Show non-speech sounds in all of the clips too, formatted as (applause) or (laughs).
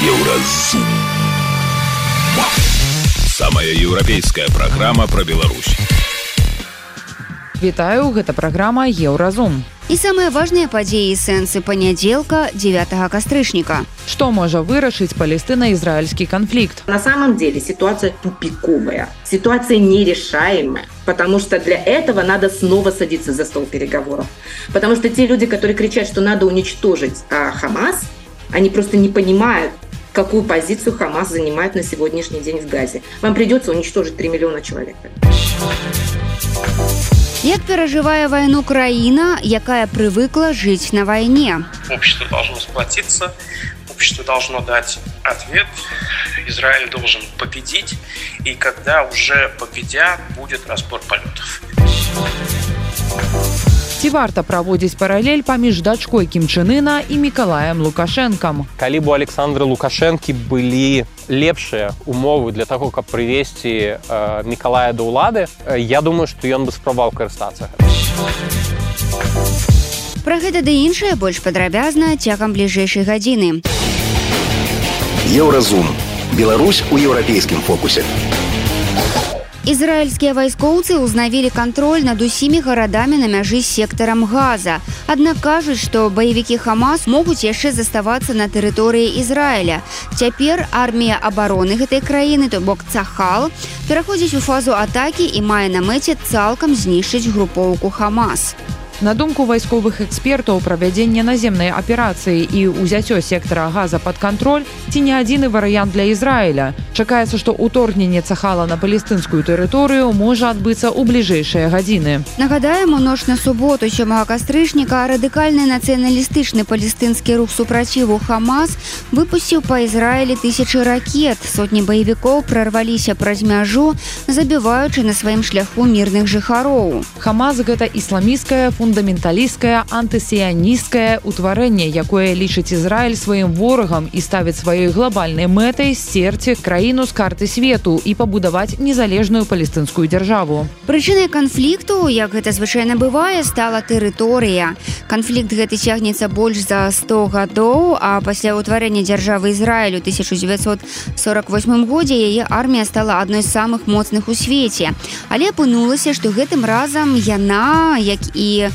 Еўразум. Самая еўрапейская праграма пра Беларусь. Вітаю, гэта праграма Еўразум. І самыя важныя падзеі сэнсы панядзелка 9 кастрычніка. Што можа вырашыць палестына-ізраильскі конфликт? На самом деле ситуация тупиковая, ситуация нерешаемая, потому что для этого надо снова садиться за стол переговоров. Потому что те люди, которые кричат, что надо уничтожить а, Хамас, они просто не понимают, какую позицию Хамас занимает на сегодняшний день в Газе. Вам придется уничтожить 3 миллиона человек. Як перажывае вайну краіна, якая прывыкла жыць на вайне. Общество должно сплотиться, общество должно дать ответ, Израиль должен победить, и когда уже победят, будет разбор полетов. Ці варта праводзіць паралель паміж дачкой кімчынына і мікалаем лукашэнкам калі бы у александры лукашэнкі былі лепшыя умовы для таго каб прывесці э, мікалая да ўлады я думаю што ён бы спрабаваў карыстацца Пра гэта ды іншае больш падрабязна цягам бліжэйшай гадзіны Еўразум. Беларусь у еўрапейскім фокусе. Ізраільскія вайскоўцы ўзнавілі кантроль над усімі гарадамі на мяжы сектарам газа. Аднак кажуць, што баевікі Хамас могуць яшчэ заставацца на тэрыторыі Ізраіля. Цяпер армія абароны гэтай краіны, то бок цахал, пераходзіць у фазу атакі і мае на мэце цалкам знішчыць групоўку Хамас. На думку вайсковых экспертаў правядзенне наземнай аперацыі і ўзяццё сектара газа под кантроль ці не адзіны варыянт для Ізраіля. Чакаецца, што ўторгненне цахала на палестынскую тэрыторыю можа адбыцца ў бліжэйшыя гадзіны. Нагадаем у ноч на суботу сёмага кастрычніка радыкальны нацыяналістычны палестынскі рух супраціву Хамас выпусціў па Ізраілі тысячы ракет. Сотні баевікоў прарваліся праз мяжу, забіваючы на сваім шляху мірных жыхароў. Хамаз гэта ісламіская фундаменталісткае антысіяністкае ўтварэнне, якое лічыць Ізраіль сваім ворагам і ставіць сваёй глобальнай мэтай сцерці краіну з карты свету і пабудаваць незалежную палестынскую дзяржаву. Прычынай канфлікту, як гэта звычайна бывае, стала тэрыторыя. Канфлікт гэты цягнецца больш за 100 гадоў, а пасля ўтварэння дзяржавы Ізраілю 1948 годзе яе армія стала адной з самых моцных у свеце. Але апынулася, што гэтым разам яна, як і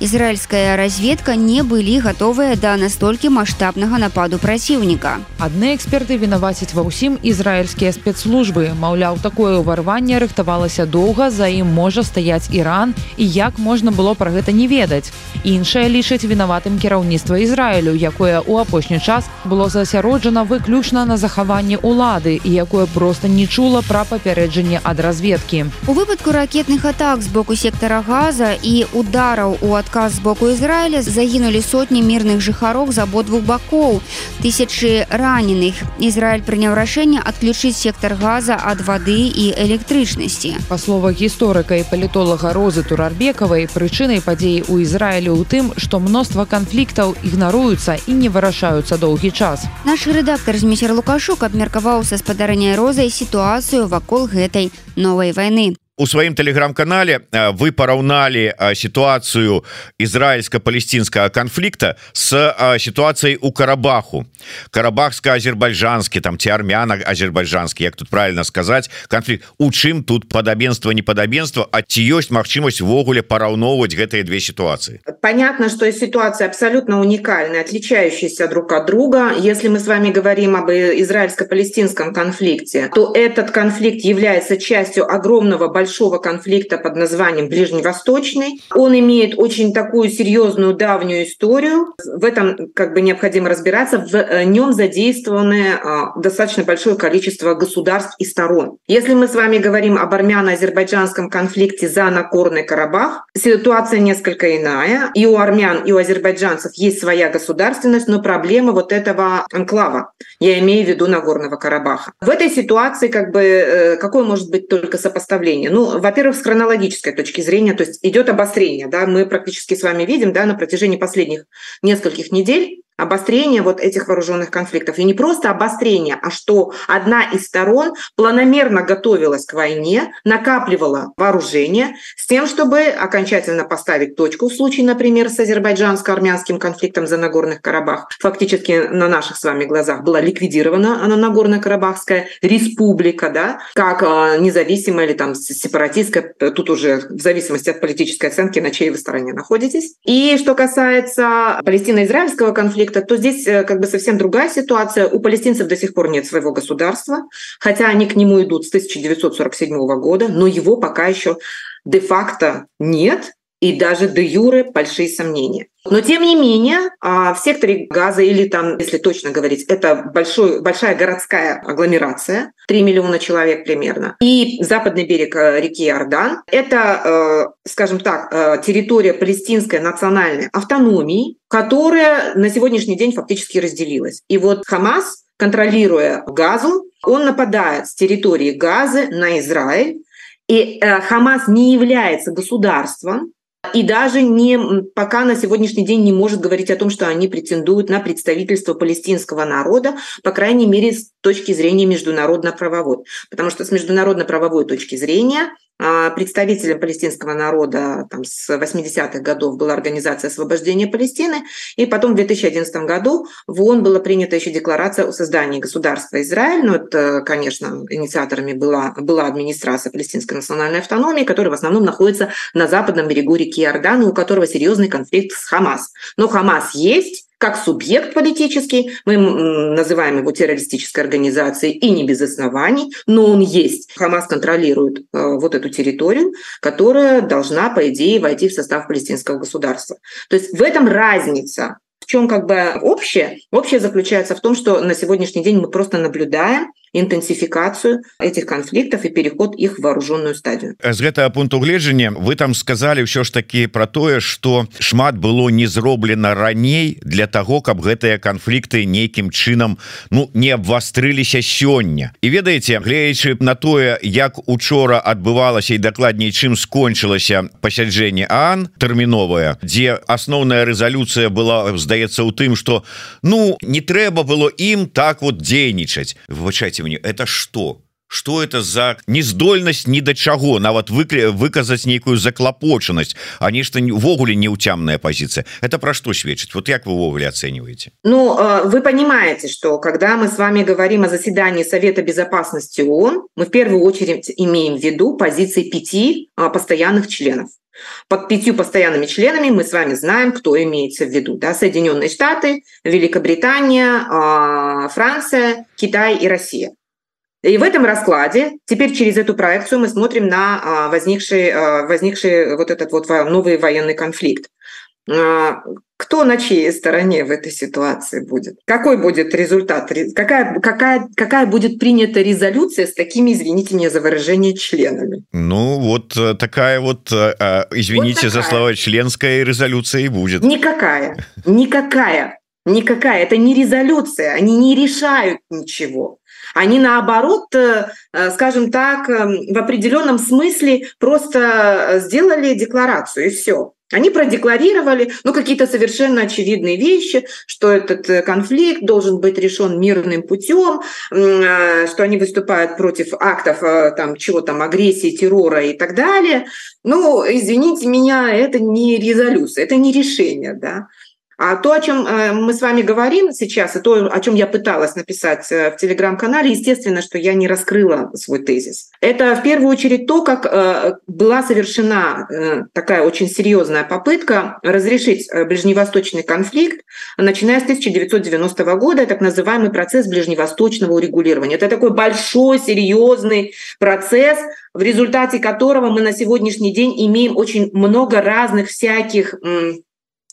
ізраільская разведка не былі гатовыя да настолькі маштабнага нападу праціўніка. Адны эксперты вінавацяць ва ўсім ізраільскія спецслужбы. Маўляў, такое ўварванне рыхтавалася доўга, за ім можа стаяць Іран і як можна было пра гэта не ведаць. Іншае лічыць вінаватым кіраўніцтва Ізраілю, якое ў апошні час было засяроджана выключна на захаванне ўлады і якое проста не чула пра папярэджанне ад разведкі. У выпадку ракетных атак з боку сектара газа і удараў у адказ з боку Ізраіля загінулі сотні мірных жыхароў з абодвух бакоў. Тысячы раненых. Ізраіль прыняў рашэнне адключыць сектар газа ад вады і электрычнасці. Па словах гісторыка і палітолага розы турарбекавай прычынай падзеі ў Ізраілю ў тым, што мноства канфліктаў ігнаруюцца і не вырашаюцца доўгі час. Наш рэдактар зміцер Лукашук абмеркаваў са спадарэння розай сітуацыю вакол гэтай новай вайны у сваім телеграм-канале вы параўналі сітуацыю ізраильска-палестинскага конфликта с ситуацией у карабаху карабахска-азербайджанскі там ці армяна азербайджанскі як тут правильно сказать конфликт у чым тут падабенства непадабенства а ці ёсць магчымасць ввогуле параўноўваць гэтыя две ситуации понятно что ситуация абсолютно уникальная отличающаяся друг от друга если мы с вами говорим об израильско-палестинском конфликте то этот конфликт является частью огромного большого конфликта под названием ближневосточный он имеет очень такую серьезную давнюю историю в этом как бы необходимо разбираться в э, нем задействованы а, достаточно большое количество государств и сторон. Если мы с вами говорим об армяно-азербайджанском конфликте за Нагорный Карабах, ситуация несколько иная. И у армян, и у азербайджанцев есть своя государственность, но проблема вот этого анклава, я имею в виду Нагорного Карабаха. В этой ситуации как бы э, какое может быть только сопоставление? Ну, во-первых, с хронологической точки зрения, то есть идет обострение, да, мы практически с вами видим, да, на протяжении последних нескольких недель обострение вот этих вооруженных конфликтов. И не просто обострение, а что одна из сторон планомерно готовилась к войне, накапливала вооружение с тем, чтобы окончательно поставить точку в случае, например, с азербайджанско-армянским конфликтом за Нагорных Карабах. Фактически на наших с вами глазах была ликвидирована она Нагорно-Карабахская республика, да, как э, независимая или там сепаратистская, тут уже в зависимости от политической оценки, на чьей вы стороне находитесь. И что касается палестино-израильского конфликта, конфликта, то здесь э, как бы совсем другая ситуация. У палестинцев до сих пор нет своего государства, хотя они к нему идут с 1947 года, но его пока еще де-факто нет, и даже де юре большие сомнения. Но тем не менее, а, в секторе Газа, или там, если точно говорить, это большой, большая городская агломерация, 3 миллиона человек примерно, и западный берег э, реки Иордан, это, э, скажем так, э, территория палестинской национальной автономии, которая на сегодняшний день фактически разделилась. И вот Хамас, контролируя Газу, он нападает с территории Газы на Израиль, и Хамас не является государством, и даже не, пока на сегодняшний день не может говорить о том, что они претендуют на представительство палестинского народа, по крайней мере, с точки зрения международно-правовой. Потому что с международно-правовой точки зрения представителем палестинского народа там, с 80-х годов была Организация освобождения Палестины, и потом в 2011 году в ООН была принята еще декларация о создании государства Израиль, но это, конечно, инициаторами была, была администрация палестинской национальной автономии, которая в основном находится на западном берегу реки Иордан, у которого серьезный конфликт с Хамас. Но Хамас есть, как субъект политический, мы называем его террористической организацией и не без оснований, но он есть. Хамас контролирует э, вот эту территорию, которая должна, по идее, войти в состав палестинского государства. То есть в этом разница. В чем как бы общее? Общее заключается в том, что на сегодняшний день мы просто наблюдаем інтэнсіфікацыю этих канфліктаў і переход іх вооруженную стадію з гэтага пункту гледжання вы там сказали ўсё ж таки про тое что шмат было не зроблена раней для того каб гэтыя канфлікты нейкім чынам ну не абвастрыліся сёння. І ведаеце глеючы на тое як учора адбывалася і дакладней чым скончылася пасяджэнне ан тэрміновая дзе асноўная рэзалюцыя была здаецца у тым что ну не трэба было ім так вот дзейнічаць. Вывучаць скажите мне это что? Что это за нездольнасць ни до чаго нават выкля выказаць нейкую заклапочанасць а нешта увогуле неутямная позиция? Это про что сведчыць вот як вы увогуле оцениваете? Ну вы понимаете что когда мы с вами говорим о заседании Совета Безопасности ООН мы в первую очередь имеем в виду позиции пяти постоянных членов под пятью постоянными членами мы с вами знаем, кто имеется в виду. Да? Соединенные Штаты, Великобритания, Франция, Китай и Россия. И в этом раскладе теперь через эту проекцию мы смотрим на а, возникший, а, возникший вот этот вот новый военный конфликт. Кто на чьей стороне в этой ситуации будет? Какой будет результат? Какая, какая, какая будет принята резолюция с такими, извините меня за выражение, членами? Ну, вот э, такая вот, э, э, извините вот такая. за слова, членская резолюция и будет. Никакая, никакая, никакая. Это не резолюция, они не решают ничего. Они наоборот, скажем так, в определенном смысле просто сделали декларацию и все. Они продекларировали ну, какие-то совершенно очевидные вещи, что этот э, конфликт должен быть решен мирным путем, э, что они выступают против актов э, там, чего там, агрессии, террора и так далее. Ну, извините меня, это не резолюция, это не решение. Да? А то, о чем э, мы с вами говорим сейчас, и то, о чем я пыталась написать э, в телеграм-канале, естественно, что я не раскрыла свой тезис. Это в первую очередь то, как э, была совершена такая очень серьезная попытка разрешить ближневосточный конфликт, начиная с 1990 года, так называемый процесс ближневосточного урегулирования. Это такой большой, серьезный процесс, в результате которого мы на сегодняшний день имеем очень много разных всяких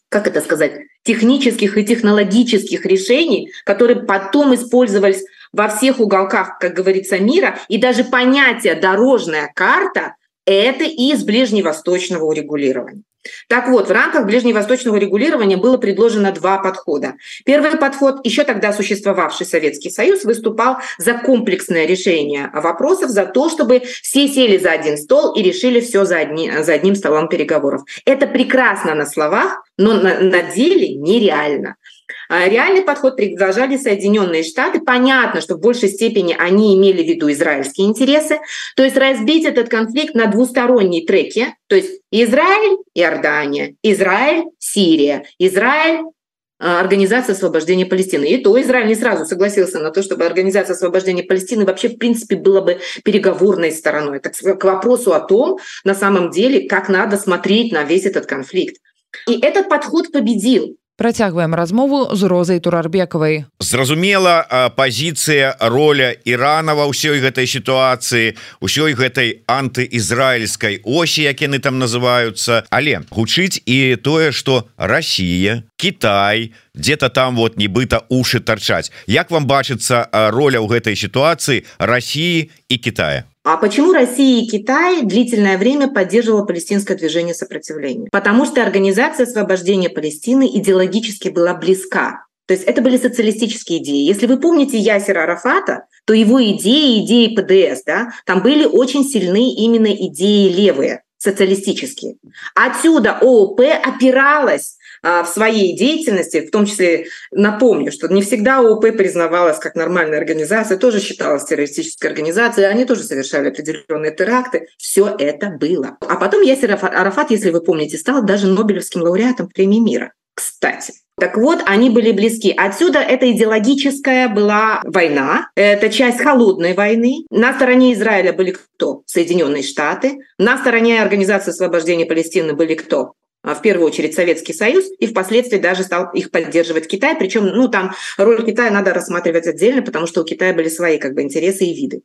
как это сказать, технических и технологических решений, которые потом использовались во всех уголках, как говорится, мира, и даже понятие «дорожная карта» — это из ближневосточного урегулирования. Так вот, в рамках ближневосточного регулирования было предложено два подхода. Первый подход, еще тогда существовавший Советский Союз, выступал за комплексное решение вопросов, за то, чтобы все сели за один стол и решили все за, одни, за одним столом переговоров. Это прекрасно на словах, но на, на деле нереально. А реальный подход предложили Соединенные Штаты. Понятно, что в большей степени они имели в виду израильские интересы. То есть разбить этот конфликт на двусторонние треки. То есть Израиль, Иордания, Израиль, Сирия, Израиль, а, Организация освобождения Палестины. И то Израиль не сразу согласился на то, чтобы Организация освобождения Палестины вообще, в принципе, была бы переговорной стороной. Так, к вопросу о том, на самом деле, как надо смотреть на весь этот конфликт. И этот подход победил. Працягваем размову з розай турарбекавай зразумела пазіцыя роля Ірана ва ўсёй гэтай сітуацыі ўсёй гэтай антыізраільскай осі як яны там называются. Але гучыць і тое что Росія Китай где-то там вот нібыта уши торчаць Як вам бачыцца роля ў гэтай сітуацыі России і Китая А почему Россия и Китай длительное время поддерживала палестинское движение сопротивления? Потому что Организация освобождения Палестины идеологически была близка. То есть это были социалистические идеи. Если вы помните Ясера Арафата, то его идеи, идеи ПДС, да, там были очень сильны именно идеи левые, социалистические. Отсюда ООП опиралась а, в своей деятельности, в том числе напомню, что не всегда ООП признавалась как нормальная организация, тоже считалась террористической организацией, они тоже совершали определенные теракты. Все это было. А потом Ясер Арафат, если вы помните, стал даже Нобелевским лауреатом премии мира. Кстати, так вот, они были близки. Отсюда эта идеологическая была война. Это часть холодной войны. На стороне Израиля были кто? Соединенные Штаты. На стороне Организации освобождения Палестины были кто? А, в первую очередь Советский Союз, и впоследствии даже стал их поддерживать Китай. Причем, ну, там роль Китая надо рассматривать отдельно, потому что у Китая были свои как бы интересы и виды.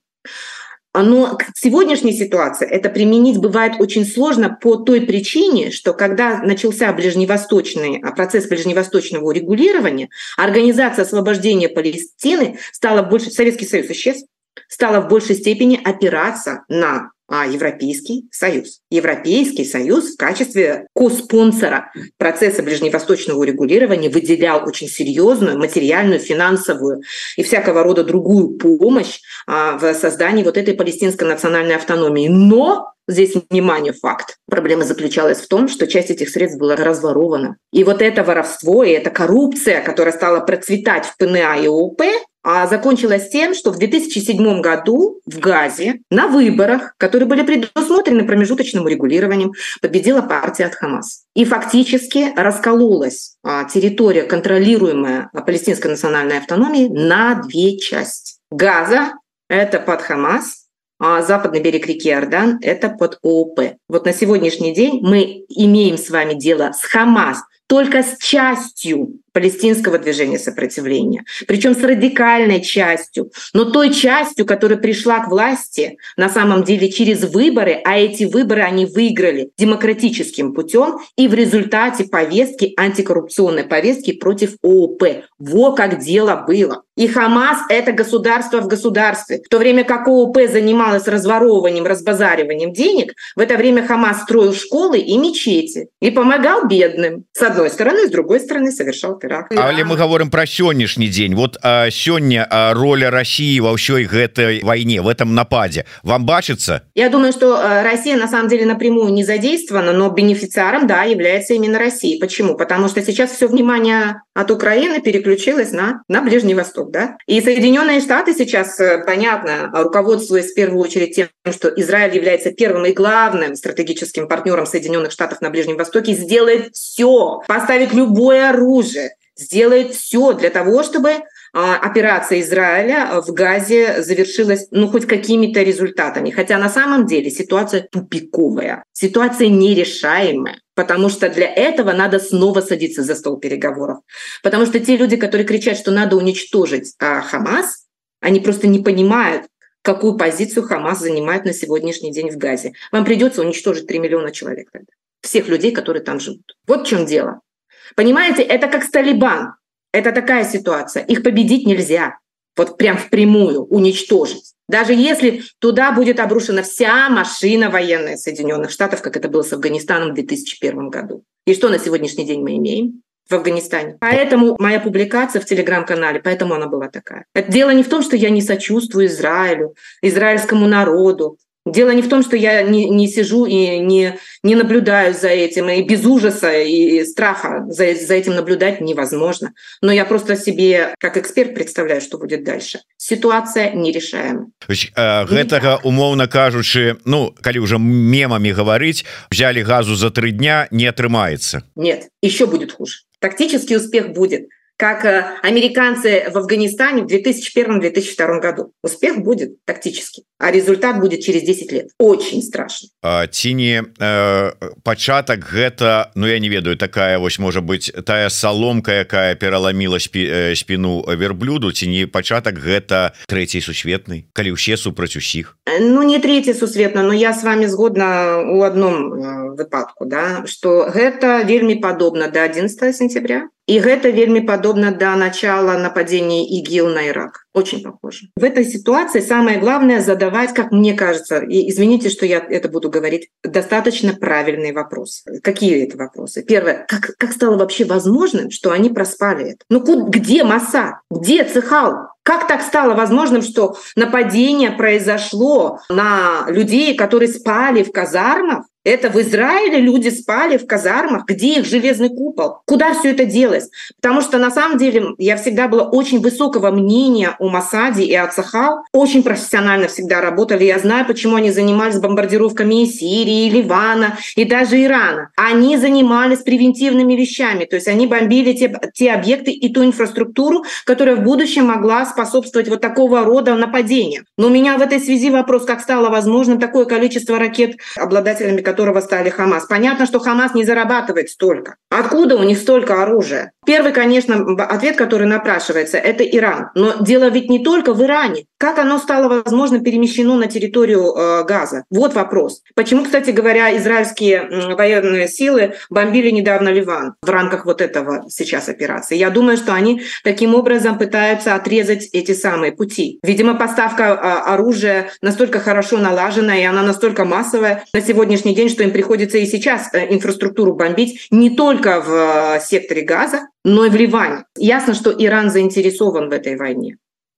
Но к сегодняшней ситуации это применить бывает очень сложно по той причине, что когда начался ближневосточный а, процесс ближневосточного урегулирования, Организация освобождения Палестины стала больше, Советский Союз исчез, стала в большей степени опираться на а Европейский Союз. Европейский Союз в качестве коспонсора процесса ближневосточного урегулирования выделял очень серьезную материальную, финансовую и всякого рода другую помощь а, в создании вот этой палестинской национальной автономии. Но Здесь, внимание, факт. Проблема заключалась в том, что часть этих средств была разворована. И вот это воровство и эта коррупция, которая стала процветать в ПНА и ОП, а закончилась тем, что в 2007 году в Газе на выборах, которые были предусмотрены промежуточным регулированием, победила партия от Хамас. И фактически раскололась а, территория, контролируемая палестинской национальной автономией, на две части. Газа – это под Хамас, а западный берег реки Иордан – это под ООП. Вот на сегодняшний день мы имеем с вами дело с Хамас, только с частью палестинского движения сопротивления, причем с радикальной частью, но той частью, которая пришла к власти на самом деле через выборы, а эти выборы они выиграли демократическим путем и в результате повестки, антикоррупционной повестки против ООП. Во как дело было. И Хамас — это государство в государстве. В то время как ООП занималась разворовыванием, разбазариванием денег, в это время Хамас строил школы и мечети и помогал бедным. С одной стороны, с другой стороны совершал теракт але мы говорим про сённяшні день? Вот сёння роля России во ўсёй гэтай войне в этом нападе. Вам бачыцца Я думаю что Россия на самом деле напрямую не задействована но бенефициаром да является именно Россия. Почему? Потому что сейчас все внимание от Украины переключилось на на Ближний Восток да. И Соединенные Штаты сейчас э, понятно руководствуясь в первую очередь тем что Израиль является первым и главным стратегическим партнером Соединенных Штатов на Ближнем Востоке сделает все поставить любое оружие сделает все для того, чтобы а, операция Израиля в Газе завершилась ну хоть какими-то результатами. Хотя на самом деле ситуация тупиковая, ситуация нерешаемая. Потому что для этого надо снова садиться за стол переговоров. Потому что те люди, которые кричат, что надо уничтожить а, Хамас, они просто не понимают, какую позицию Хамас занимает на сегодняшний день в Газе. Вам придется уничтожить 3 миллиона человек тогда. Всех людей, которые там живут. Вот в чем дело. Понимаете, это как с Талибан. Это такая ситуация. Их победить нельзя. Вот прям впрямую уничтожить. Даже если туда будет обрушена вся машина военная Соединенных Штатов, как это было с Афганистаном в 2001 году. И что на сегодняшний день мы имеем? в Афганистане. Поэтому моя публикация в телеграм-канале, поэтому она была такая. Это дело не в том, что я не сочувствую Израилю, израильскому народу. Дело не в том, что я не, не сижу и не, не наблюдаю за этим, и без ужаса и страха за, за этим наблюдать невозможно. Но я просто себе, как эксперт, представляю, что будет дальше. Ситуация нерешаема. Гэтага умоўна кажучы Ну калі уже мемами говорить взяли газу за три дня не атрымается нет еще будет хуже тактический успех будет как э, американцы в Афганистане в 2001-2002 году. Успех будет тактически, а результат будет через 10 лет. Очень страшно. Ці не э, пачатак гэта Ну я не ведаю такая вось можа быть тая саломка якая пераламіла спі, э, спіну верблюду ці не пачатак гэта трэцяй сусветнай калі ўсе супраць усіх Ну не третий сусветна но я с вами згодна у одном э, выпадку да что гэта вельмі падобна до 11 сентября и гэта вельмі падобна до начала нападения ИГИЛ на Ирак. Очень похоже. В этой ситуации самое главное задавать, как мне кажется, и извините, что я это буду говорить, достаточно правильные вопросы. Какие это вопросы? Первое, как, как стало вообще возможным, что они проспали это? Ну куда, где Масса? Где Цехал? Как так стало возможным, что нападение произошло на людей, которые спали в казармах, это в Израиле люди спали в казармах, где их железный купол? Куда все это делось? Потому что на самом деле я всегда была очень высокого мнения о Масаде и о. Очень профессионально всегда работали. Я знаю, почему они занимались бомбардировками и Сирии, и Ливана, и даже Ирана. Они занимались превентивными вещами. То есть они бомбили те, те объекты и ту инфраструктуру, которая в будущем могла способствовать вот такого рода нападениям. Но у меня в этой связи вопрос, как стало возможным такое количество ракет обладателями которого стали Хамас. Понятно, что Хамас не зарабатывает столько. Откуда у них столько оружия? Первый, конечно, ответ, который напрашивается, это Иран. Но дело ведь не только в Иране. Как оно стало, возможно, перемещено на территорию э, Газа? Вот вопрос. Почему, кстати говоря, израильские военные силы бомбили недавно Ливан в рамках вот этого сейчас операции? Я думаю, что они таким образом пытаются отрезать эти самые пути. Видимо, поставка э, оружия настолько хорошо налажена, и она настолько массовая на сегодняшний день день, что им приходится и сейчас э, инфраструктуру бомбить не только в э, секторе Газа, но и в Ливане. Ясно, что Иран заинтересован в этой войне.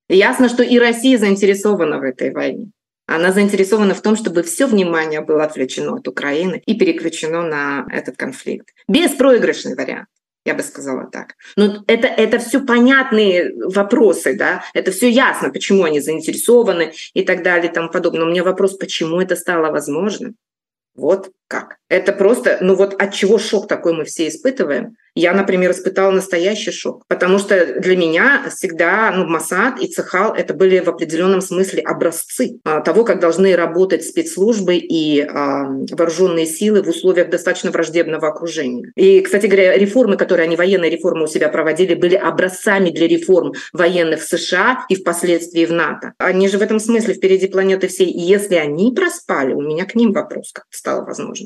Ясно, что и Россия заинтересована в этой войне. Она заинтересована в том, чтобы все внимание было отвлечено от Украины и переключено на этот конфликт. Беспроигрышный вариант я бы сказала так. Но это, это все понятные вопросы, да, это все ясно, почему они заинтересованы и так далее и тому подобное. Но у меня вопрос, почему это стало возможным? Вот как. Это просто, ну вот от чего шок такой мы все испытываем. Я, например, испытала настоящий шок, потому что для меня всегда ну, Масад и Цехал это были в определенном смысле образцы а, того, как должны работать спецслужбы и а, вооруженные силы в условиях достаточно враждебного окружения. И, кстати говоря, реформы, которые они, военные реформы у себя проводили, были образцами для реформ военных в США и впоследствии в НАТО. Они же в этом смысле впереди планеты всей. И если они проспали, у меня к ним вопрос как стало возможным.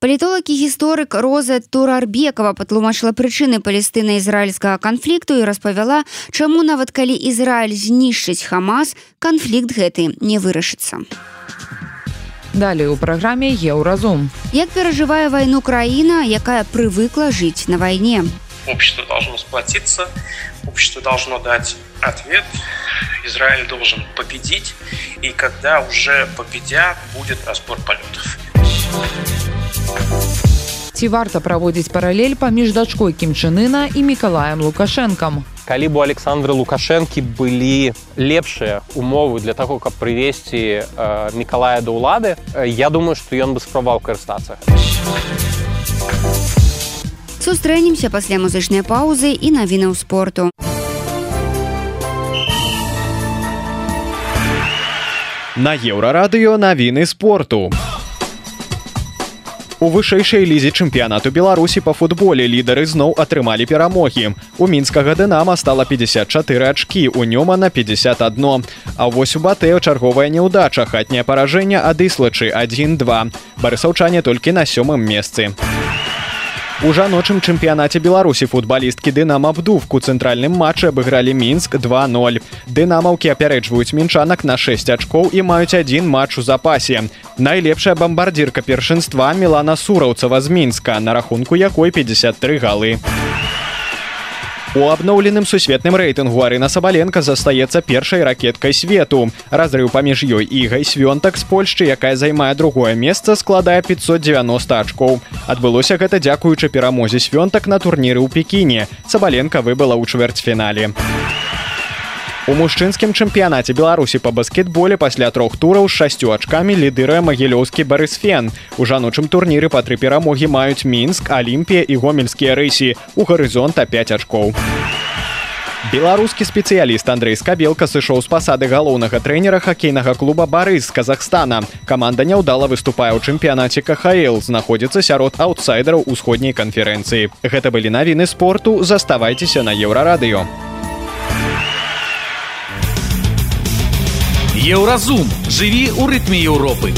Палітолог і гісторык Роза Турарбекова патлумачыла прычыны палестына-ізраільскага канфлікту і распавяла, чаму нават калі Ізраіль знішчыць Хамас, канфлікт гэты не вырашыцца. Далее у праграме Еўразум. Як перажывае вайну краіна, якая прывыкла жыць на вайне. Общество должно сплотиться, общество должно дать ответ, Израиль должен победить, и когда уже победят, будет разбор полетов. Ці варта праводзіць паралель паміж дачкой кімчынына і мікалаем лукашэнкам? Калі бы у александры лукашэнкі былі лепшыя умовы для таго каб прывесці э, мікалая да ўлады э, я думаю што ён бы справаў карыстацца сустрэнемся пасля музычнай паўзы і навінаў спорту. На еўрарадыё навіны спорту у вышэйшай лізе чэмпіянату беларусі па футболе лідары зноў атрымалі перамогі. У мінскага дынама стала 54 ачкі у нёма на 51. А вось у батэ чарговая няўдача хатняе паражэнне ад іслачы 1-2. Барысаўчане толькі на сёмым месцы. У жаночым чэмпіянаце беларусі футбалісткі дынамабдувку цэнтральным матчы абыгралі мінск 20 дынамаўкі апярэджваюць мінчанак на 6 ачкоў і маюць адзін матч у запасе. Найлепшая бамбардзірка першынства мелана сураўцава з мінска на рахунку якой 53 галы У абноўленым сусветным рэйтынгу Арына Сабаленко застаецца першай ракеткай свету. Разрыў паміж ёй і гайсвёнтак з Польшчы, якая займае другое месца, складае 590 ачкоў. Адбылося гэта дзякуючы перамозе свёнтак на турніры ў Пекіне. Сабаленко выбыла ў чвэрцьфінале. У мужчынскім чэмпіянаце беларусі па баскетболе пасля трох тураў з шасцю ачкамі лідырае магілёўскі барысфен у жаночым турніры па тры перамогі маюць мінск алімпія і гомельскія рысі у гарызонта 5 ачкоў беларускі спецыяліст андрей скабелка сышоў з пасады галоўнага трэнера хакейнага клуба барыс з казахстана каманда няўдала выступае ў чэмпіянаце кхл знаходзіцца сярод аутсайдараў усходняй канферэнцыі гэта былі навіны спорту заставайцеся на еўрарадыё Еўразум жыві ў рытме Еўропы.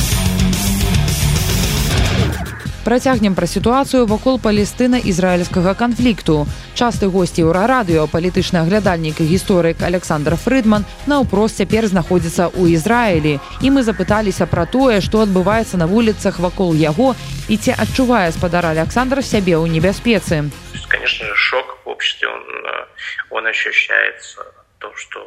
Працягнем пра сітуацыю вакол палестына-ізраільскага канфлікту. Часты госці еўрарадыё, палітычны аглядальнік і гісторык Александр Фрыдман наўпрост цяпер знаходзіцца ў Ізраілі. І мы запыталіся пра тое, што адбываецца на вуліцах вакол яго і ці адчувае спадар Александр сябе ў небяспецы. Конечно, шок в обществе, он, э, он ощущается, то, что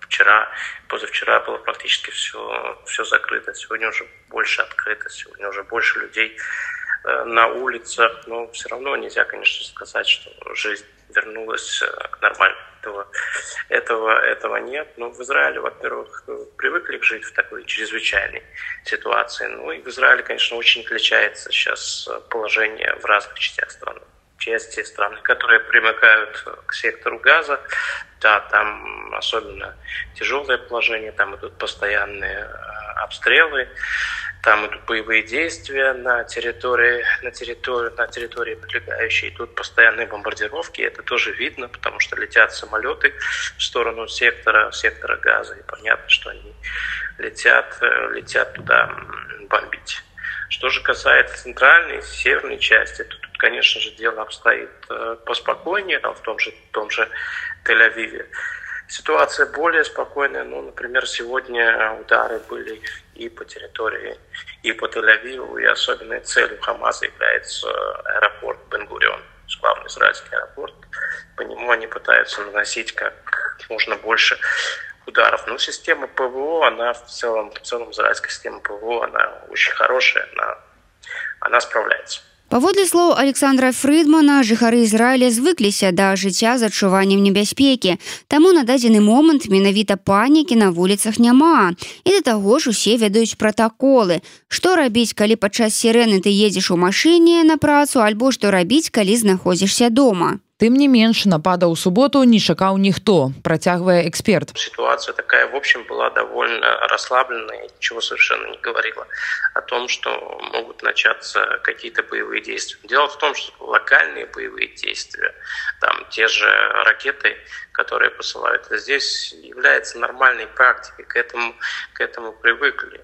вчера, позавчера было практически все, все закрыто, сегодня уже больше открыто, сегодня уже больше людей э, на улицах, но все равно нельзя, конечно, сказать, что жизнь вернулась э, к нормальному. Этого, этого, этого нет. Но в Израиле, во-первых, привыкли жить в такой чрезвычайной ситуации. Ну и в Израиле, конечно, очень отличается сейчас положение в разных частях страны части страны, которые примыкают к сектору газа, да, там особенно тяжелое положение, там идут постоянные э, обстрелы, там идут боевые действия на территории, на территории, на территории прилегающей, идут постоянные бомбардировки, это тоже видно, потому что летят самолеты в сторону сектора, сектора газа, и понятно, что они летят, э, летят туда бомбить. Что же касается центральной, северной части, то конечно же, дело обстоит э, поспокойнее, там, в том же, в том же Тель-Авиве. Ситуация более спокойная. Ну, например, сегодня удары были и по территории, и по Тель-Авиву, и особенной целью Хамаса является аэропорт Бенгурион, главный израильский аэропорт. По нему они пытаются наносить как можно больше ударов. Но система ПВО, она в целом, в целом израильская система ПВО, она очень хорошая, она, она справляется. Паводле слоў Александра Фрыдмана жыхары Ізраіля звыкліся да жыцця з адчуваннем небяспекі. Таму на дадзены момант менавіта панікі на вуліцах няма. І да таго ж усе ведаюць пратаколы. Што рабіць, калі падчас сірэны ты едзеш у машыне на працу, альбо што рабіць, калі знаходзішся дома. Тым не менш напада ў суботу не чакаў ніхто працягвае эксперт ситуация такая в общем была довольно расслабленная ничего совершенно не говорила о том что могут начаться какие-то боевые действия дело в том что локальные боевые действия там те же ракеты которые посылают здесь является нормальной практикой к этому к этому привыкли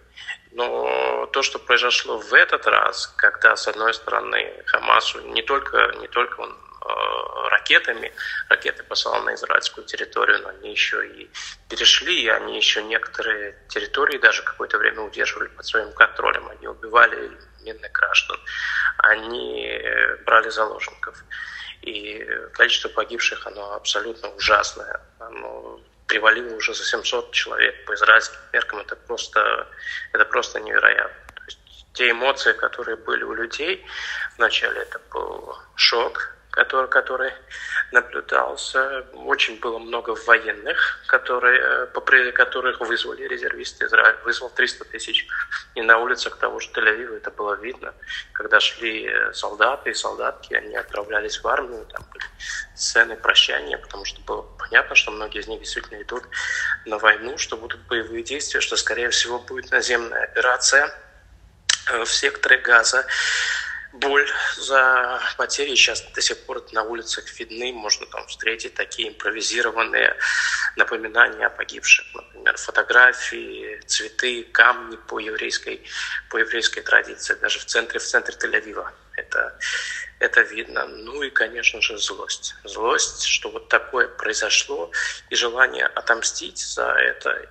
но то, что произошло в этот раз, когда, с одной стороны, Хамасу не только, не только он Э, ракетами. Ракеты посылал на израильскую территорию, но они еще и перешли, и они еще некоторые территории даже какое-то время удерживали под своим контролем. Они убивали мирных граждан, они брали заложников. И количество погибших, оно абсолютно ужасное. Оно привалило уже за 700 человек по израильским меркам. Это просто, это просто невероятно. Те эмоции, которые были у людей, вначале это был шок, который, который наблюдался. Очень было много военных, которые, э, по которых вызвали резервисты Израиль. Вызвал 300 тысяч. И на улицах того же Тель-Авива это было видно. Когда шли э, солдаты и солдатки, они отправлялись в армию. Там были сцены прощания, потому что было понятно, что многие из них действительно идут на войну, что будут боевые действия, что, скорее всего, будет наземная операция э, в секторе Газа боль за потери сейчас до сих пор на улицах видны, можно там встретить такие импровизированные напоминания о погибших, например, фотографии, цветы, камни по еврейской, по еврейской традиции, даже в центре, в центре Тель-Авива. Это, это видно. Ну и, конечно же, злость. Злость, что вот такое произошло, и желание отомстить за это,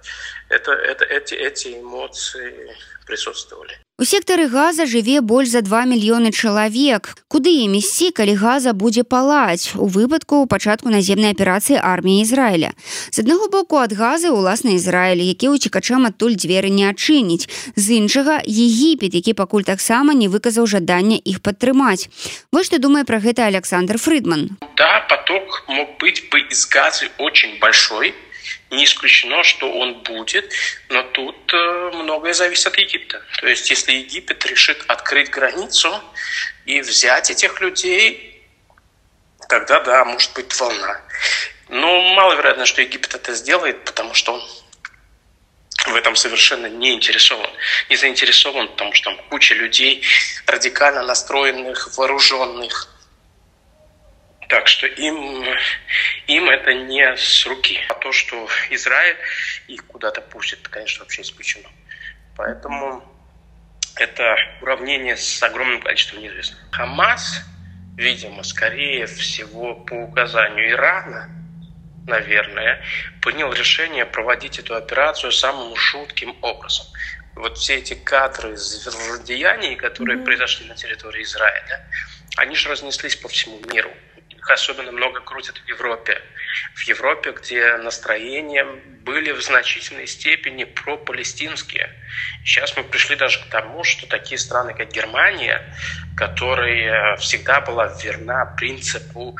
это, это эти, эти эмоции присутствовали. У сектары газа жыве больш за 2 мільёны чалавек. Куды ім ісці, калі газа будзе палаць у выпадку пачатку наземнай аперацыі арміі Ізраіля. З аднаго боку ад газы ўласна Ізраіль, які ўцікачам адтуль дзверы не адчыніць. З іншага Егіпет, які пакуль таксама не выказаў жадання іх падтрымаць. Вось што думае пра гэта Александр Фрыдман. Да, поток мог быть бы из газы очень большой, не исключено, что он будет, но тут э, многое зависит от Египта. То есть, если Египет решит открыть границу и взять этих людей, тогда да, может быть волна. Но маловероятно, что Египет это сделает, потому что он в этом совершенно не интересован. Не заинтересован, потому что там куча людей радикально настроенных, вооруженных, так что им, им это не с руки. А то, что Израиль их куда-то пустит, конечно, вообще исключено. Поэтому это уравнение с огромным количеством неизвестных. Хамас, видимо, скорее всего, по указанию Ирана, наверное, принял решение проводить эту операцию самым шутким образом. Вот все эти кадры злодеяний, которые mm-hmm. произошли на территории Израиля, они же разнеслись по всему миру их особенно много крутят в Европе. В Европе, где настроения были в значительной степени пропалестинские. Сейчас мы пришли даже к тому, что такие страны, как Германия, которая всегда была верна принципу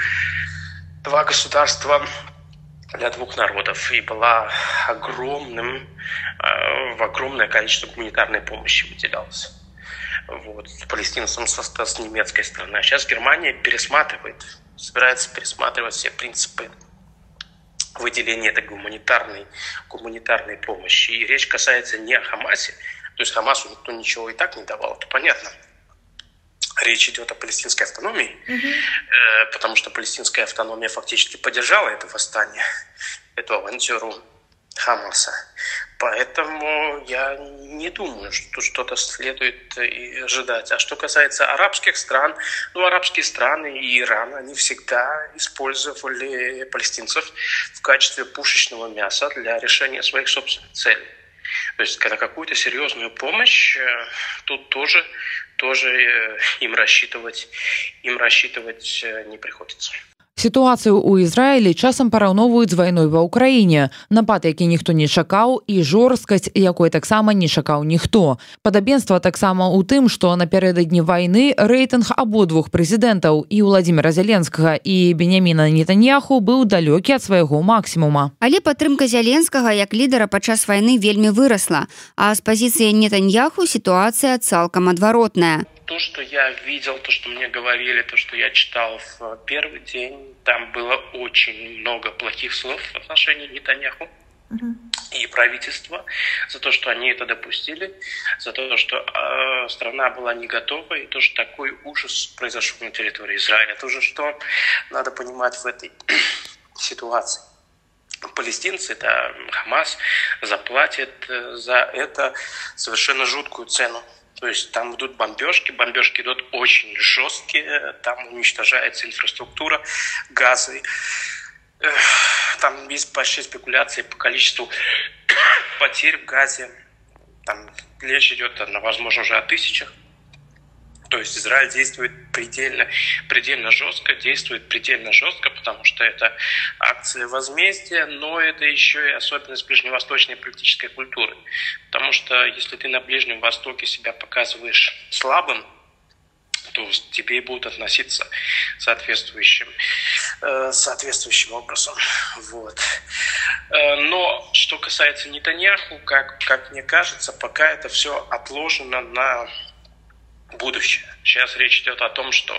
два государства для двух народов и была огромным, э, в огромное количество гуманитарной помощи выделялось вот, палестинцам со, с немецкой стороны. А сейчас Германия пересматривает собирается пересматривать все принципы выделения этой гуманитарной, гуманитарной помощи. И речь касается не о Хамасе, то есть Хамасу никто ничего и так не давал, это понятно. Речь идет о палестинской автономии, э, потому что палестинская автономия фактически поддержала это восстание, эту авантюру Хамаса. Поэтому я не думаю, что что-то следует ожидать. А что касается арабских стран, ну, арабские страны и Иран, они всегда использовали палестинцев в качестве пушечного мяса для решения своих собственных целей. То есть, когда какую-то серьезную помощь, э, тут тоже, тоже э, им рассчитывать, им рассчитывать э, не приходится. Сітуацыю ў Ізраілі часам параўноўваюць з вайной ва ўкраіне, напад, які ніхто не чакаў і жорсткасць, якой таксама не чакаў ніхто. Падабенства таксама ў тым, што напярэдадні вайны рэйтынг абодвух прэзідэнтаў і ўладзіміра зяленскага і беняміна нетаньяху быў далёкі ад свайго максімума. Але падтрымка зяленскага як лідара падчас вайны вельмі вырасла, а з пазіцыі нетаньяху сітуацыя цалкам адваротная то, что я видел, то, что мне говорили, то, что я читал в первый день, там было очень много плохих слов в отношении Нетаньяху и правительства за то, что они это допустили, за то, что э, страна была не готова, и то, что такой ужас произошел на территории Израиля. То же, что надо понимать в этой (clears throat) ситуации. Палестинцы, да, Хамас заплатит э, за это совершенно жуткую цену. То есть там идут бомбежки, бомбежки идут очень жесткие, там уничтожается инфраструктура, газы. Там есть большие спекуляции по количеству (coughs) потерь в газе. Там речь идет, возможно, уже о тысячах. То есть Израиль действует предельно, предельно жестко, действует предельно жестко, потому что это акция возмездия, но это еще и особенность ближневосточной политической культуры. Потому что если ты на Ближнем Востоке себя показываешь слабым, то тебе и будут относиться соответствующим, э, соответствующим образом. Вот. Э, но что касается Нетаньяху, как, как мне кажется, пока это все отложено на будущее. Сейчас речь идет о том, что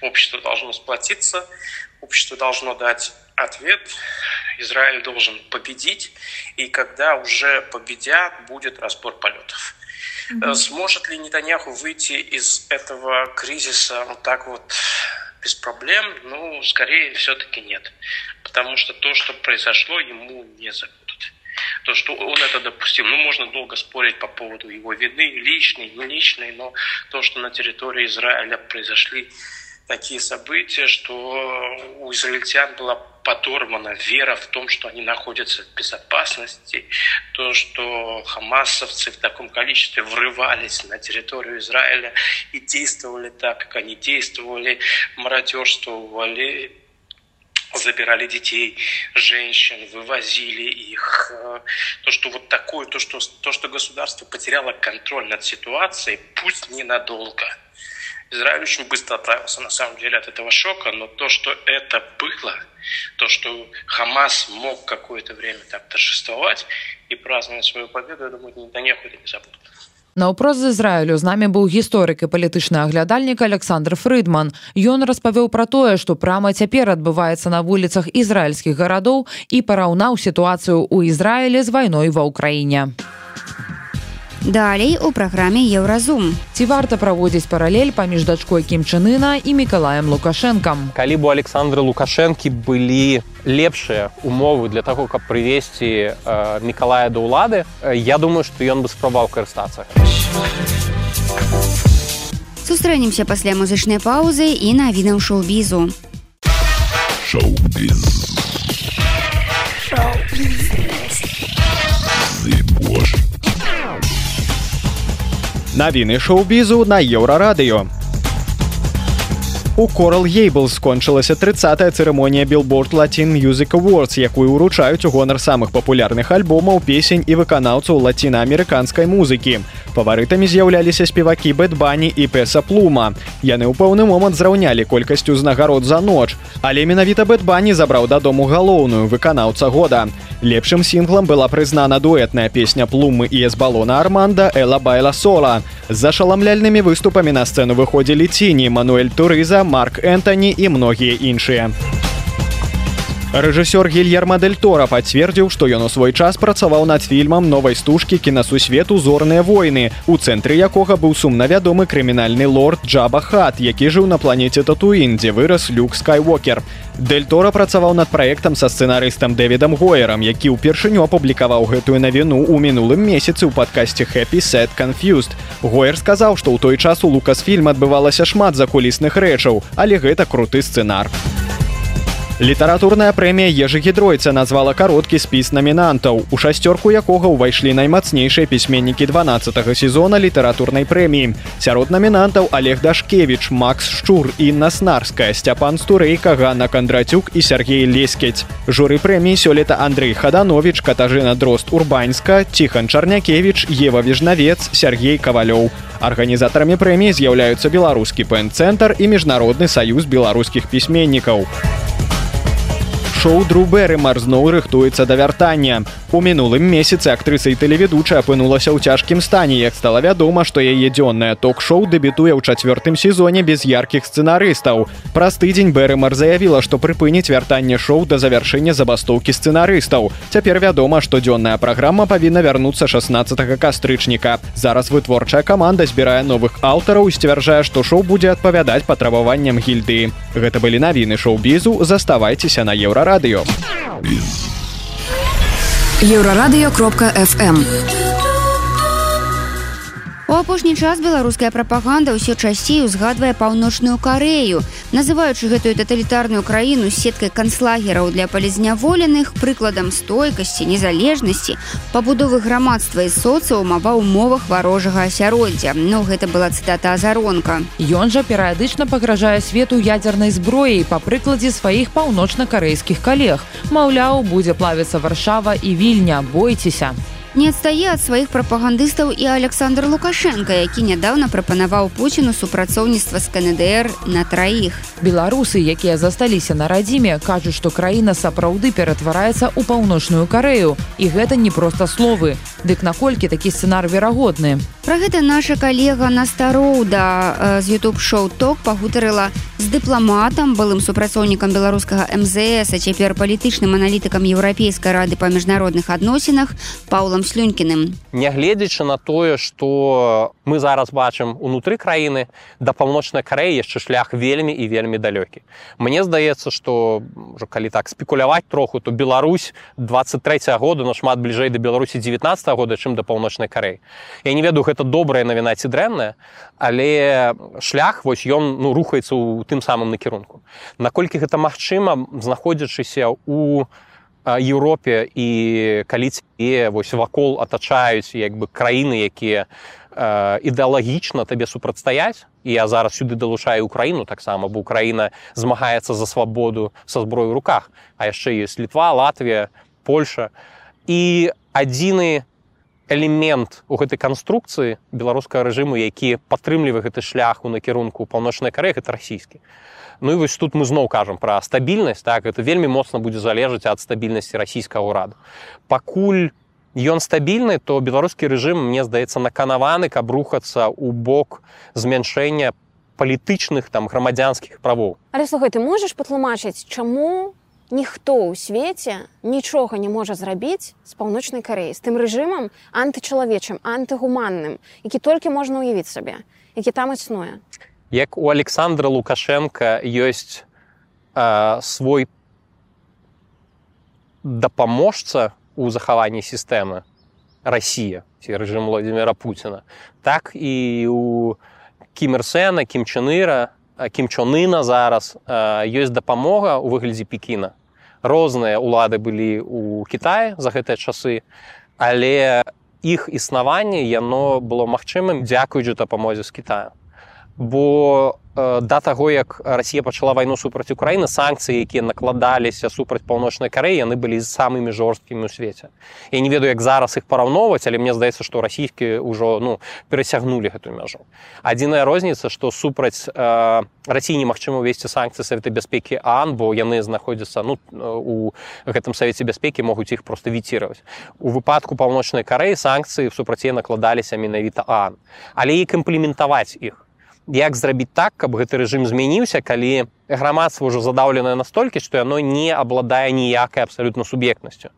общество должно сплотиться, общество должно дать ответ, Израиль должен победить, и когда уже победят, будет разбор полетов. Mm-hmm. Сможет ли Нетаньяху выйти из этого кризиса вот так вот без проблем? Ну, скорее все-таки нет. Потому что то, что произошло, ему не забудут то, что он это допустил. Ну, можно долго спорить по поводу его вины, личной, не личной, но то, что на территории Израиля произошли такие события, что у израильтян была подорвана вера в том, что они находятся в безопасности, то, что хамасовцы в таком количестве врывались на территорию Израиля и действовали так, как они действовали, мародерствовали, забирали детей, женщин, вывозили их. То, что вот такое, то, что, то, что государство потеряло контроль над ситуацией, пусть ненадолго. Израиль очень быстро оправился, на самом деле, от этого шока, но то, что это было, то, что Хамас мог какое-то время так торжествовать и праздновать свою победу, я думаю, Нетаньяху это не забудут. Наўпрост з Ізраілю з намі быў гісторык і палітычны аглядальнік Александр Фрыдман. Ён распавёў пра тое, што прама цяпер адбываецца на вуліцах ізраільскіх гарадоў і параўнаў сітуацыю ў Ізраілі з вайной ва ўкраіне. Далей у праграме Еўразум. Ці варта праводзіць паралель паміж дачкой Кімчанына і Мікалаем Лукашэнкам. Калі б у Александры Лукашэнкі былі лепшыя умовы для таго, каб прывесці э, Мікалая да ўлады, э, я думаю, што ён бы спрабаваў карыстацца. Сустрэнемся пасля музычнай паўзы і навінаў шоу-бізу. Шоу-біз. Шоу-біз. Навіны шоу-бізу на еўрарадыё. У Coral Гейбл скончылася 30 цырымонія Billboard Latin Music Awards, якую ўручаюць у гонар самых папулярных альбомаў песень і выканаўцаў лацінаамерыканскай музыкі. Фаварытамі з'яўляліся спевакі бэтбані і песа плума. Яны ў пэўны момант зраўнялі колькасць узнагарод за ноч, але менавіта Бэд Бані забраў дадому галоўную выканаўца года. Лепшым сінглам была прызнана дуэтная песня плумы і эсбалона арманда эла байла сола. З ашаламляльнымі выступамі на сцэну выходзілі ціні мануэль турыза марк энтоні і многія іншыя Рэжысёр гильерма дэль Тора пацвердзіў што ён у свой час працаваў над фільмам новай стужкі кінасусвету. Зорныя войны у цэнтры якога быў сумна вядомы крымінальны лорд джаба хат які жыў на планеце татуін дзе вырас люк скайвокер дель тора працаваў над праектам са сцэнарыстам дэвідам гоерам які ўпершыню апублікаваў гэтую навіну ў мінулым месяцы ў падкасці happy set confused гоер сказаў што ў той час у лукасфільм адбывалася шмат закулісных рэчаў але гэта круты сцэнар. у літаратурная прэмія ежы гідройца назвала кароткі спіс намінантаў у шасцёрку якога ўвайшлі наймацнейшыя пісьменнікі 12 сезона літаратурнай прэміі сярод намінантаў олег дашкевич макс шчур інна снарская сцяпан стурэйка ганна кандратюк і сергей лескець журы прэміі сёлета андрей хаданович катажына дрозд урбаньска ціхан чарнякевич ева вежнавец сергей кавалёў арганізатарамі прэміі з'яўляюцца беларускі пэн-цэнтр і міжнародны саюз беларускіх пісьменнікаў Шоу друберы марзноў рыхтуецца да вяртання. У мінулым месяцы актрыса і тэлеведучая апынулася ў цяжкім стане як стала вядома што яе дзённае ток-шоу дэбітуе ў чацвёртым сезоне без яркіх сцэнарыстаў. Праз тыдзень бэрымар заявіла што прыпыніць вяртанне шоу да завяршэння забастоўкі сцэнарыстаў. Цяпер вядома што дзённая праграма павінна вярнуцца 16 кастрычніка. Зараз вытворчая каманда збірае новых аўтараў сцвярджае што шоу будзе адпавядаць патрабаванням гільды гэта былі навіны шоу-бізу. Заставайцеся на еўра радыё еўрарадыё кропка фм У апошні час беларуская прапаганда ўсё часцей узгадвае паўночную карею называючы гэтую таталітарную краіну сеткай канцлагераў для палізняволеных прыкладам стойкасці незалежнасці пабудовы грамадства і соцыума ва ўмовах варожага асяроддзя. Но гэта была цытата азаронка. Ён жа перыядычна пагражае свету ядзернай зброяй па прыкладзе сваіх паўночна-карэйскіх калег. Маўляў будзе плавіцца варшава і вільня бойцеся Не адстае ад сваіх прапагандыстаў і Александр Лукашенко, які нядаўна прапанаваў Пуціну супрацоўніцтва з КНДР на траіх. Беларусы, якія засталіся на радзіме, кажуць, што краіна сапраўды ператвараецца ў паўночную карею. І гэта не проста словы. Дык наколькі такі сцэнар верагодны. Пра гэта наша калега Настароўда з YouTube шоу ток пагутарыла з дыпламатам, былым супрацоўнікам беларускага МЗС, а цяпер палітычным аналітыкам еўрапейскай рады па міжнародных адносінах Паўлам Павлам слюнькіным нягледзячы на тое што мы зараз бачым унутры краіны да паўночнай карэі яшчэ шлях вельмі і вельмі далёкі. Мне здаецца што калі так спекуляваць троху то Беларусь 23 году нашмат бліжэй да беларусі 19 года чым да паўночнай карэй я не ведаю гэта добрая навіна ці дрэнная але шлях вось ён ну рухаецца ў тым самым накірунку. Наколькі гэта магчыма знаходзячыся у Еўропе і калі і вось вакол атачаюць як бы краіны якія ідэалагічна табе супрацьстаяць. І я зараз сюды далучаю украіну таксама бо украіна змагаецца за свабоду са зброю руках. А яшчэ ёсць літва латвія польша. І адзіны элемент у гэтай канструкцыі беларускага рэжыму які падтрымлівае гэты шлях у накірунку паўночнай карэ это расійскі. Ну і вось тут мы зноў кажам пра стабільнасць так это вельмі моцна будзе залежаць ад стабільнасці расійскага ўраду. Пакуль ён стабільны то беларускі рэжым мне здаецца наканаваны каб рухацца ў бок змяншэння палітычных там грамадзянскіх правоў. Але слухай ты можаш патлумачыць чаму ніхто ў свеце нічога не можа зрабіць з паўночнай кареі з тым рэжымам антычалавечым антыгуманным які толькі можна ўявіць сабе які там існуе. Як у александра лукашенко ёсць э, свой дапаможца у захаванні сістэмы Росія ці рэжым владимира путина так і у кімерсена кімчаныра кімчонына зараз ёсць дапамога у выглядзе пекіна розныя улады былі у Китае за гэтыя часы але іх існаванне яно было магчымым дзякуючы дапамозе з Китаю бо да таго як Росія пачала вайну супраць Украіны санкцыі якія накладаліся супраць паўночнай карэі яны былі самымі жорсткімі ў свеце. Я не ведаю як зараз іх параўноўваць але мне здаецца што расійскі ўжо ну перасягнулі гэтую мяжу. Адзіная розніца што супраць э, рассіі немагчыма ўвесці санкцыі савета бяспекі ан бо яны знаходзяцца ну у гэтым савеце бяспекі могуць іх просто віціраваць. У выпадку паўночнай карэі санкцыі супраце накладаліся менавіта ан. Але і імплементаваць іх як зрабіць так каб гэты рэжым змяніўся калі грамадства ўжо задаўленае настолькі што яно не абладае ніякай абсалютна суб'ектнасцю.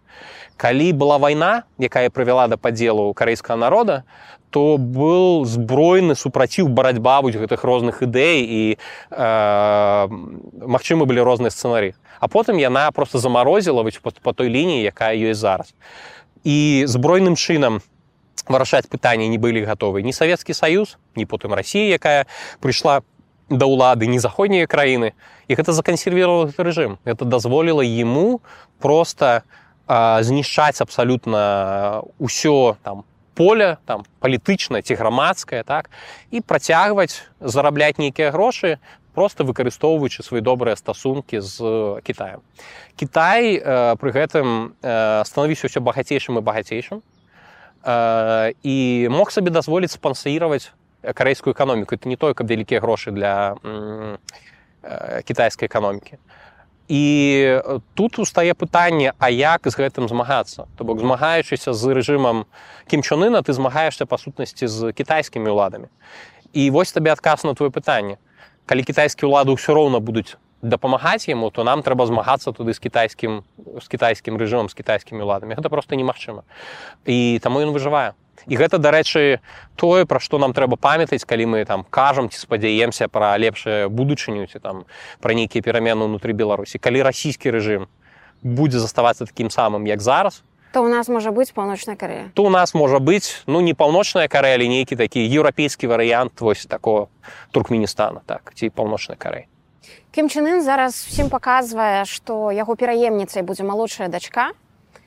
Калі была вайна якая прывяла да падзелу карэйскага народа то был збройны супраціў барацьба будь гэтых розных ідэй і э, магчымы былі розныя сцэнары а потым яна просто замарозіла по, по той лініі якая ёсць зараз. І збройным чынам вырашаць пытанні не былі гатовы ні савецкі саюз ні потым Росія якая прыйшла да ўлады не заходнія краіны і гэта закансервировал рэжым это дазволіла ему просто знішчаць абсалютна ўсё там поле там палітычна ці грамадскае так і працягваць зарабляць нейкія грошы просто выкарыстоўваючы свои добрыя стасункі з Китаем. Кітай э, пры гэтым э, станавіся ўсё багацейшым і багацейшым і мог сабе дазволіць спансаіраваць карэйскую эканоміку это не каб вялікія грошы для кітайскай эканомікі і тут устае пытанне а як з гэтым змагацца? То бок змагаючыся з рэжымам кімчонына ты змагаешься па сутнасці з кітайскімі ўладамі. І вось табе адказ на твоё пытанне. Калі кітайскія ўлады ўсё роўна будуць дапамагаць яму то нам трэба змагацца туды з кітайскім з кітайскім рэжымам з кітайскімі ўладамі гэта просто немагчыма і таму ён выжывае і гэта дарэчы тое пра што нам трэба памятаць калі мы там кажам ці спадзяемся пра лепшае будучыню ці там пра нейкія перамены ўнутры беларусі калі расійскі рэжым будзе заставацца такім самым як зараз то у нас можа быць паўночная карея то у нас можа быць ну не паўночная карея але нейкі такі еўрапейскі варыянт вось такого туркменістана так ці паўночнай карэй Кімчынын зараз усім паказвае, што яго пераемніцай будзе малодшая дачка.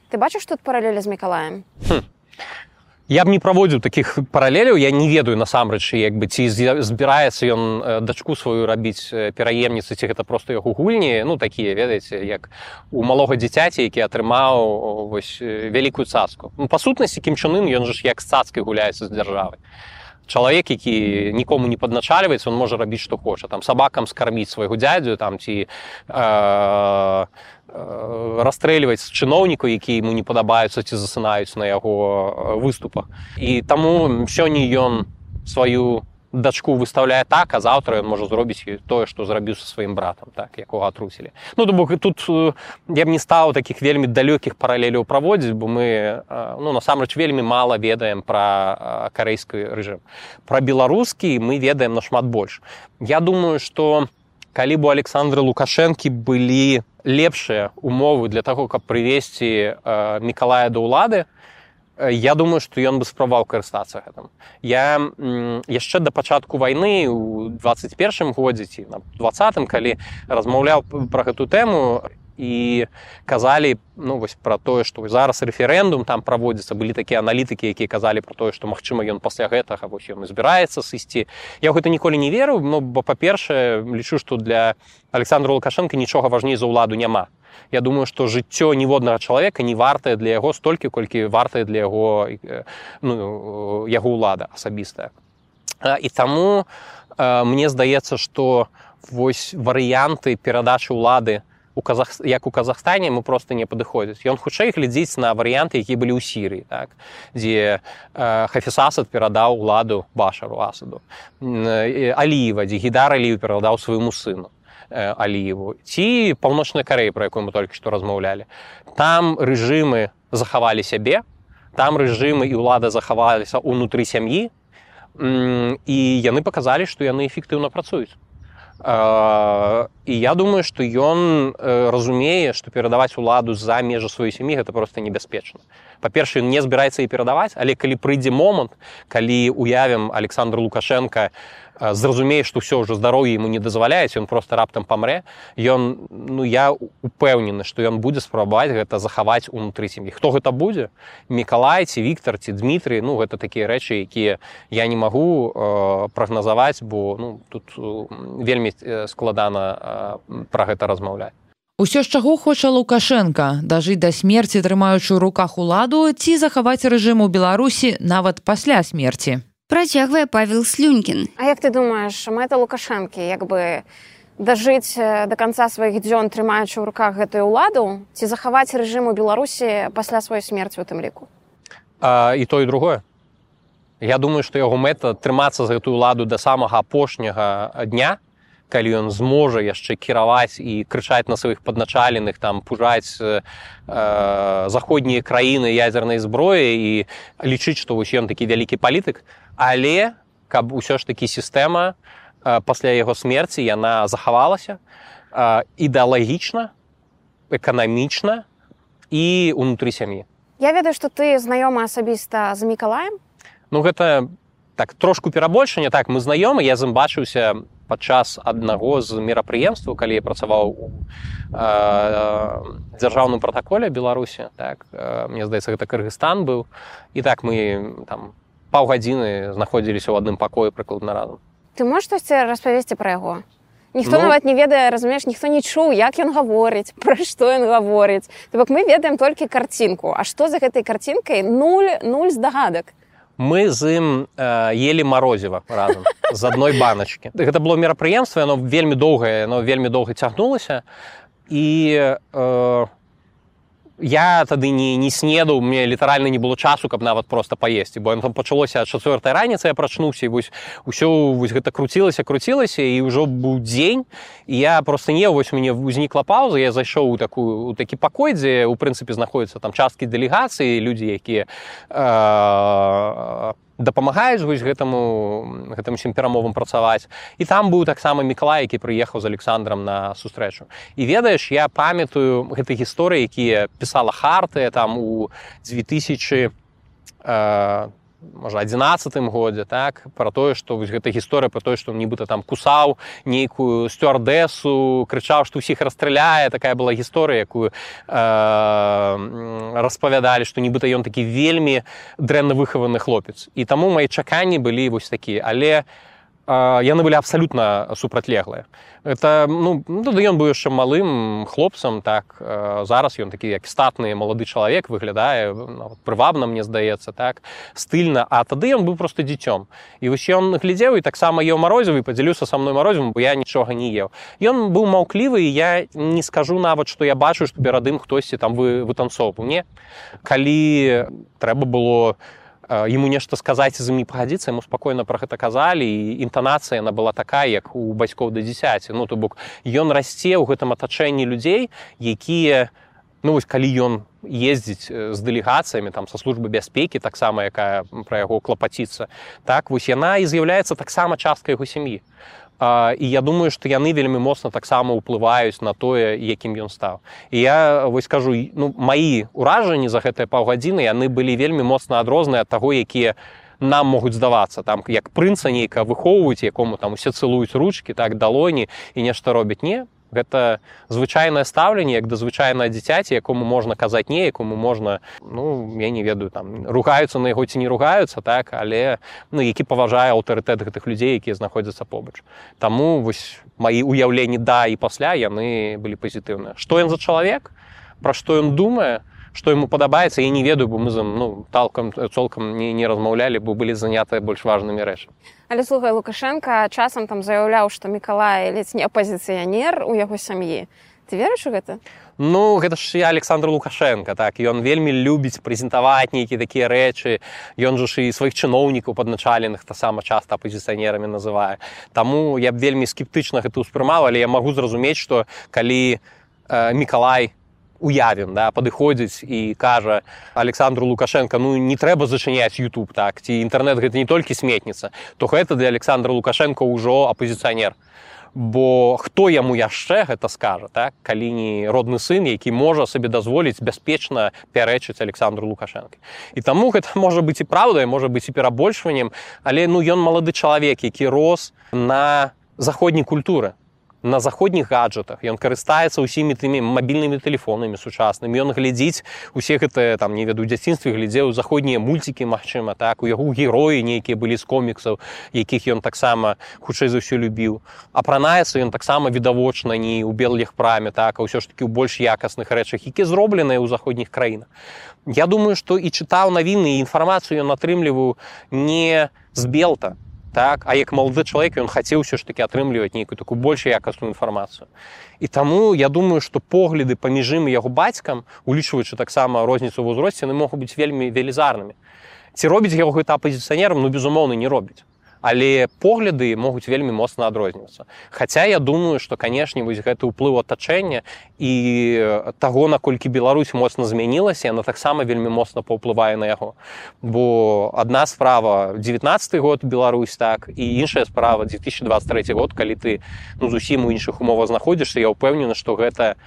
Ты бачыш тут паралелі з мікалаем. Хм. Я б не праводзіў такіх паралеляў, я не ведаю насамрэч, як бы ці збіраецца ён дачку сваю рабіць пераемніцы, ці гэта проста яго гульні, ну такія ведаеце, як у малога дзіцяці, які атрымаў вялікую цацку. Ну, па сутнасці кімчынын ён жа ж як з цацкай гуляецца з дзяржавай чалавек які нікому не падначальваецца он можа рабіць што хоча там сабакам скарміць свайго дядзю там ці э, э, расстрэльваць чыноўніку які ему не падабаюцца ці засынаюць на яго выступах і таму сёння ён сваю дачку выставляе так а заўтра ён можа зробіць тое што зрабіў са сваім братам так якога атрусілі ну бок тут я б не стаў такіх вельмі далёкіх паралеляў праводзіць бо мы ну насамрэч вельмі мала ведаем пра карэйскі рэжым пра беларускі мы ведаем нашмат больш я думаю что калі бы александры лукашэнкі былі лепшыя умовы для таго каб прывесці мікалая да ўлады я думаю што ён бы спрабаваў карыстацца гэтым. Я яшчэ да пачатку вайны у 21 годзе ці на двадцатым калі размаўляў пра гэту тэму і казалі ну вось пра тое што зараз рэферэндум там праводзіцца былі такія аналітыкі якія казалі пра тое што магчыма ён пасля гэтага вось ён збіраецца сысці я гэта ніколі не верыў ну бо па-першае лічу што для александра лукашенко нічога важней за ўладу няма Я думаю што жыццё ніводнага чалавека не вартае для яго столькі колькі вартае для яго ну, яго ўлада асабістая і таму мне здаецца што вось варыянты перадачы ўлады на у Казах... як у Казахстане мы просто не падыходзіць. Ён хутчэй глядзіць на варыянты, які былі ў сірыі, так? дзе э, хафісасад перадаў ладу башару асаду. Аліва, дзе гідар Алію перадаў свайму сыну э, Аліеву ці паўночнай карэі, пра якую мы толькі што размаўлялі. Там рэжымы захавалі сябе, там рэжымы і ўлада захаваліся ўнутры сям'і і яны паказалі, што яны эфектыўна працуюць і я думаю што ён разумее што перадаваць уладу за межы сваёй сям'і гэта просто небяспечна па-першае не збіраецца і перадаваць але калі прыйдзе момант калі уявім александр лукашенко зразумее што ўсё ўжо здароўе ему не дазваляюць ён просто раптам памрэ ён ну я упэўнены што ён будзе спрабаваць гэта захаваць унутры сям'і хто гэта будзе? Мікалай ці Віктор ці Дмітрый ну гэта такія рэчы якія я не магу э, прагназаваць бо ну тут вельмі складана э, пра гэта размаўляць. Усё з чаго хоча лукашенко дажыць да смерці трымаючы ў руках уладу ці захаваць рэжым у беларусі нават пасля смерці Працягвае Павел Слюнькін. А як ты думаеш, мэта Лукашэнкі як бы дажыць да канца сваіх дзён трымаючы ў руках гэтую ўладу ці захаваць рэжым у Беларусі пасля сваёй смерці у тым ліку? А, і то і другое. Я думаю, што яго мэта трымацца за гэтую ладу да самага апошняга дня, калі ён зможа яшчэ кіраваць і крычаць на сваіх падначаленых там пужаць э, заходнія краіны ядзернай зброі і лічыць, што вось ён такі вялікі палітык, але каб усё ж такі сістэма пасля яго смерці яна захавалася ідэалагічна эканамічна і унутры сям'і. Я ведаю што ты знаёмы асабіста з мікалаем. Ну гэта так трошку перабольшання так мы знаёмы я з ім бачыўся падчас аднаго з мерапрыемстваў калі я працаваў у дзяржаўным пратаколе беларусі так мне здаецца гэта кыргызстан быў. І так мы там паўгадзіны знаходзіліся ў адным пакоі прыкладна разам. Ты можаш штосьці распавесці пра яго? Ніхто ну, нават не ведае разумееш ніхто не чуў як ён гаворыць (laughs) пра што ён гаворыць. То бок мы ведаем толькі карцінку А што за гэтай карцінкай нуль нуль здагадак мы з ім э, ели марозева разам з адной баначкі гэта было мерапрыемства оно вельмі доўгае но вельмі доўга цягнулася і э, я тады не не снедаў мне літаральна не было часу каб нават просто паесці бо там пачалося чацвёртай раніцы я прачнуўся вось усё вось гэта круцілася круцілася і ўжо быў дзень і я просто не вось мяне узнікла пауза я зайшоў у такую у такі пакой дзе у прынцыпе знаходзяцца там часткі дэлегацыі людзі якія э, дапамагаюць вось гэтаму гэтым усім перамовам працаваць. І там быў таксама мікла які прыехаў з александром на сустрэчу. І ведаеш я памятаю гэтай гісторыі якія пісала харты там у 2000 э, можа адзінацатым годзе так пра тое што вось гэта гісторыя пра тое што нібыта там кусаў нейкую сцюардэсу крычаў што ўсіх расстраляе. Такая была гісторыя якую э, распавядалі што нібыта ён такі вельмі дрэнна выхаваны хлопец. І таму мои чаканні былі вось такія. Але у яны былі абсалютна супрацьлеглыя это ну тады ён быў яшчэ малым хлопцам так зараз ён такі як статны малады чалавек выглядае прывабна мне здаецца так стыльна а тады ён быў просто дзіцём і вось ён глядзеў і таксама еў марозевы падзялюся са мной марозем бо я нічога не еў ён быў маўклівы і я не скажу нават што я бачу што перад ім хтосьці там вы вытанцоўваў не калі трэба было у ему нешта сказаць з імі пагадзіцца ему спакойна пра гэта казалі і інтанацыя яна была такая як у бацькоў да дзесяці ну то бок ён расце ў гэтым атачэнні людзей якія ну вось калі ён ездзіць з дэлегацыямі там са службы бяспекі таксама якая пра яго клапаціцца так вось яна і з'яўляецца таксама частка яго сям'і і я думаю што яны вельмі моцна таксама ўплываюць на тое якім ён стаў і я вось скажу ну маі ўражанні за гэтыя паўгадзіны яны былі вельмі моцна адрозныя ад таго якія нам могуць здавацца там як прынца нейка выхоўваюць якому там усе цылуюць ручки так далоні і нешта робяць не гэта звычайнае стаўленне як да звычайнае дзіцяці якому можна казаць не якому можна ну я не ведаю там ругаюцца на яго ці не ругаюцца так але ну які паважае аўтарытэт гэтых людзей якія знаходзяцца побач. Таму вось маі ўяўленні да і пасля яны былі пазітыўныя. Што ён за чалавек? Пра што ён думае што яму падабаецца я не ведаю бо мы за ну талкам цолкам не, не размаўлялі бо былі занятыя больш важнымі рэчамі Але слухай лукашенко часам там заяўляў што мікалай ледзь не апазіцыянер у яго сям'і ты верыш у гэта ну гэта ж я александр лукашенко так ён вельмі любіць прэзентаваць нейкія такія рэчы. Ён жа ж і сваіх чыноўнікаў падначаленых таксама часта апозіцыянерамі называе. Таму я б вельмі скептычна гэта ўспрымаў але я магу зразумець што калі э, мікалай уявім да падыходзіць і кажа александру лукашенко ну не трэба зачыняць youtube так ці інтэрнет гэта не толькі сметніца то гэта для александра лукашенко ўжо апозіцыянер бо хто яму яшчэ гэта скажа так калі не родны сын які можа сабе дазволіць бяспечна пярэчыць александру лукашенко і таму гэта можа быць і праўдай можа быць і перабольшваннем але ну ён малады чалавек які рос на заходняй культуры на заходніх гаджетах. Ён карыстаецца ўсімі тымі мабільнымі тэлефонамі сучаснымі. Ён глядзіць усе гэтыя там не веду дзяцінстве глядзеў заходнія мульцікі магчыма так? У яго героі нейкія былі з коміксаў якіх ён таксама хутчэй за ўсё любіў. Апранаецца ён таксама відавочна не ў белых праме так? А ўсё ж таки ў больш якасных рэчах які зробленыя ў заходніх краінах. Я думаю што і чытаў навіны і інфармацыю ён атрымліваю не з белта так а як малады чалавек ён хацеў ўсё ж таки атрымліваць нейкую такую больш якасную інфармацыю і таму я думаю што погляды паміж ім яго бацькам улічваючы таксама розніцу ў узросце яны могуць быць вельмі велізарнымі ці робіць яго гэта апозіцыянерам ну безумоўна не робіць але погляды могуць вельмі моцна адрознівацца. Хаця я думаю што канешне вось гэты ўплыў атачэння і таго наколькі Беларусь моцна змянілася яна таксама вельмі моцна паўплывае на яго. Бо адна справа 19 год Беларусь так і іншая справа 2023 год калі ты ну зусім у іншых умовах знаходзішся я ўпэўнены што гэта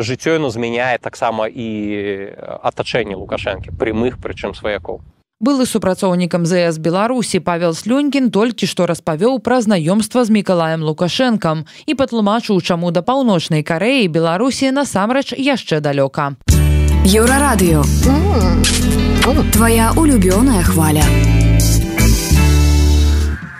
жыццё яно змяняе таксама і атачэнне лукашэнкі прямых прычым сваякоў былы супрацоўнікам зс беларусі павел слюнькін толькі што распавёў пра знаёмства з мікалаем лукашэнкам і патлумачыў чаму да паўночнай карэі беларусі насамрэч яшчэ далёка. Еўрарадыё твоя улюбёная хваля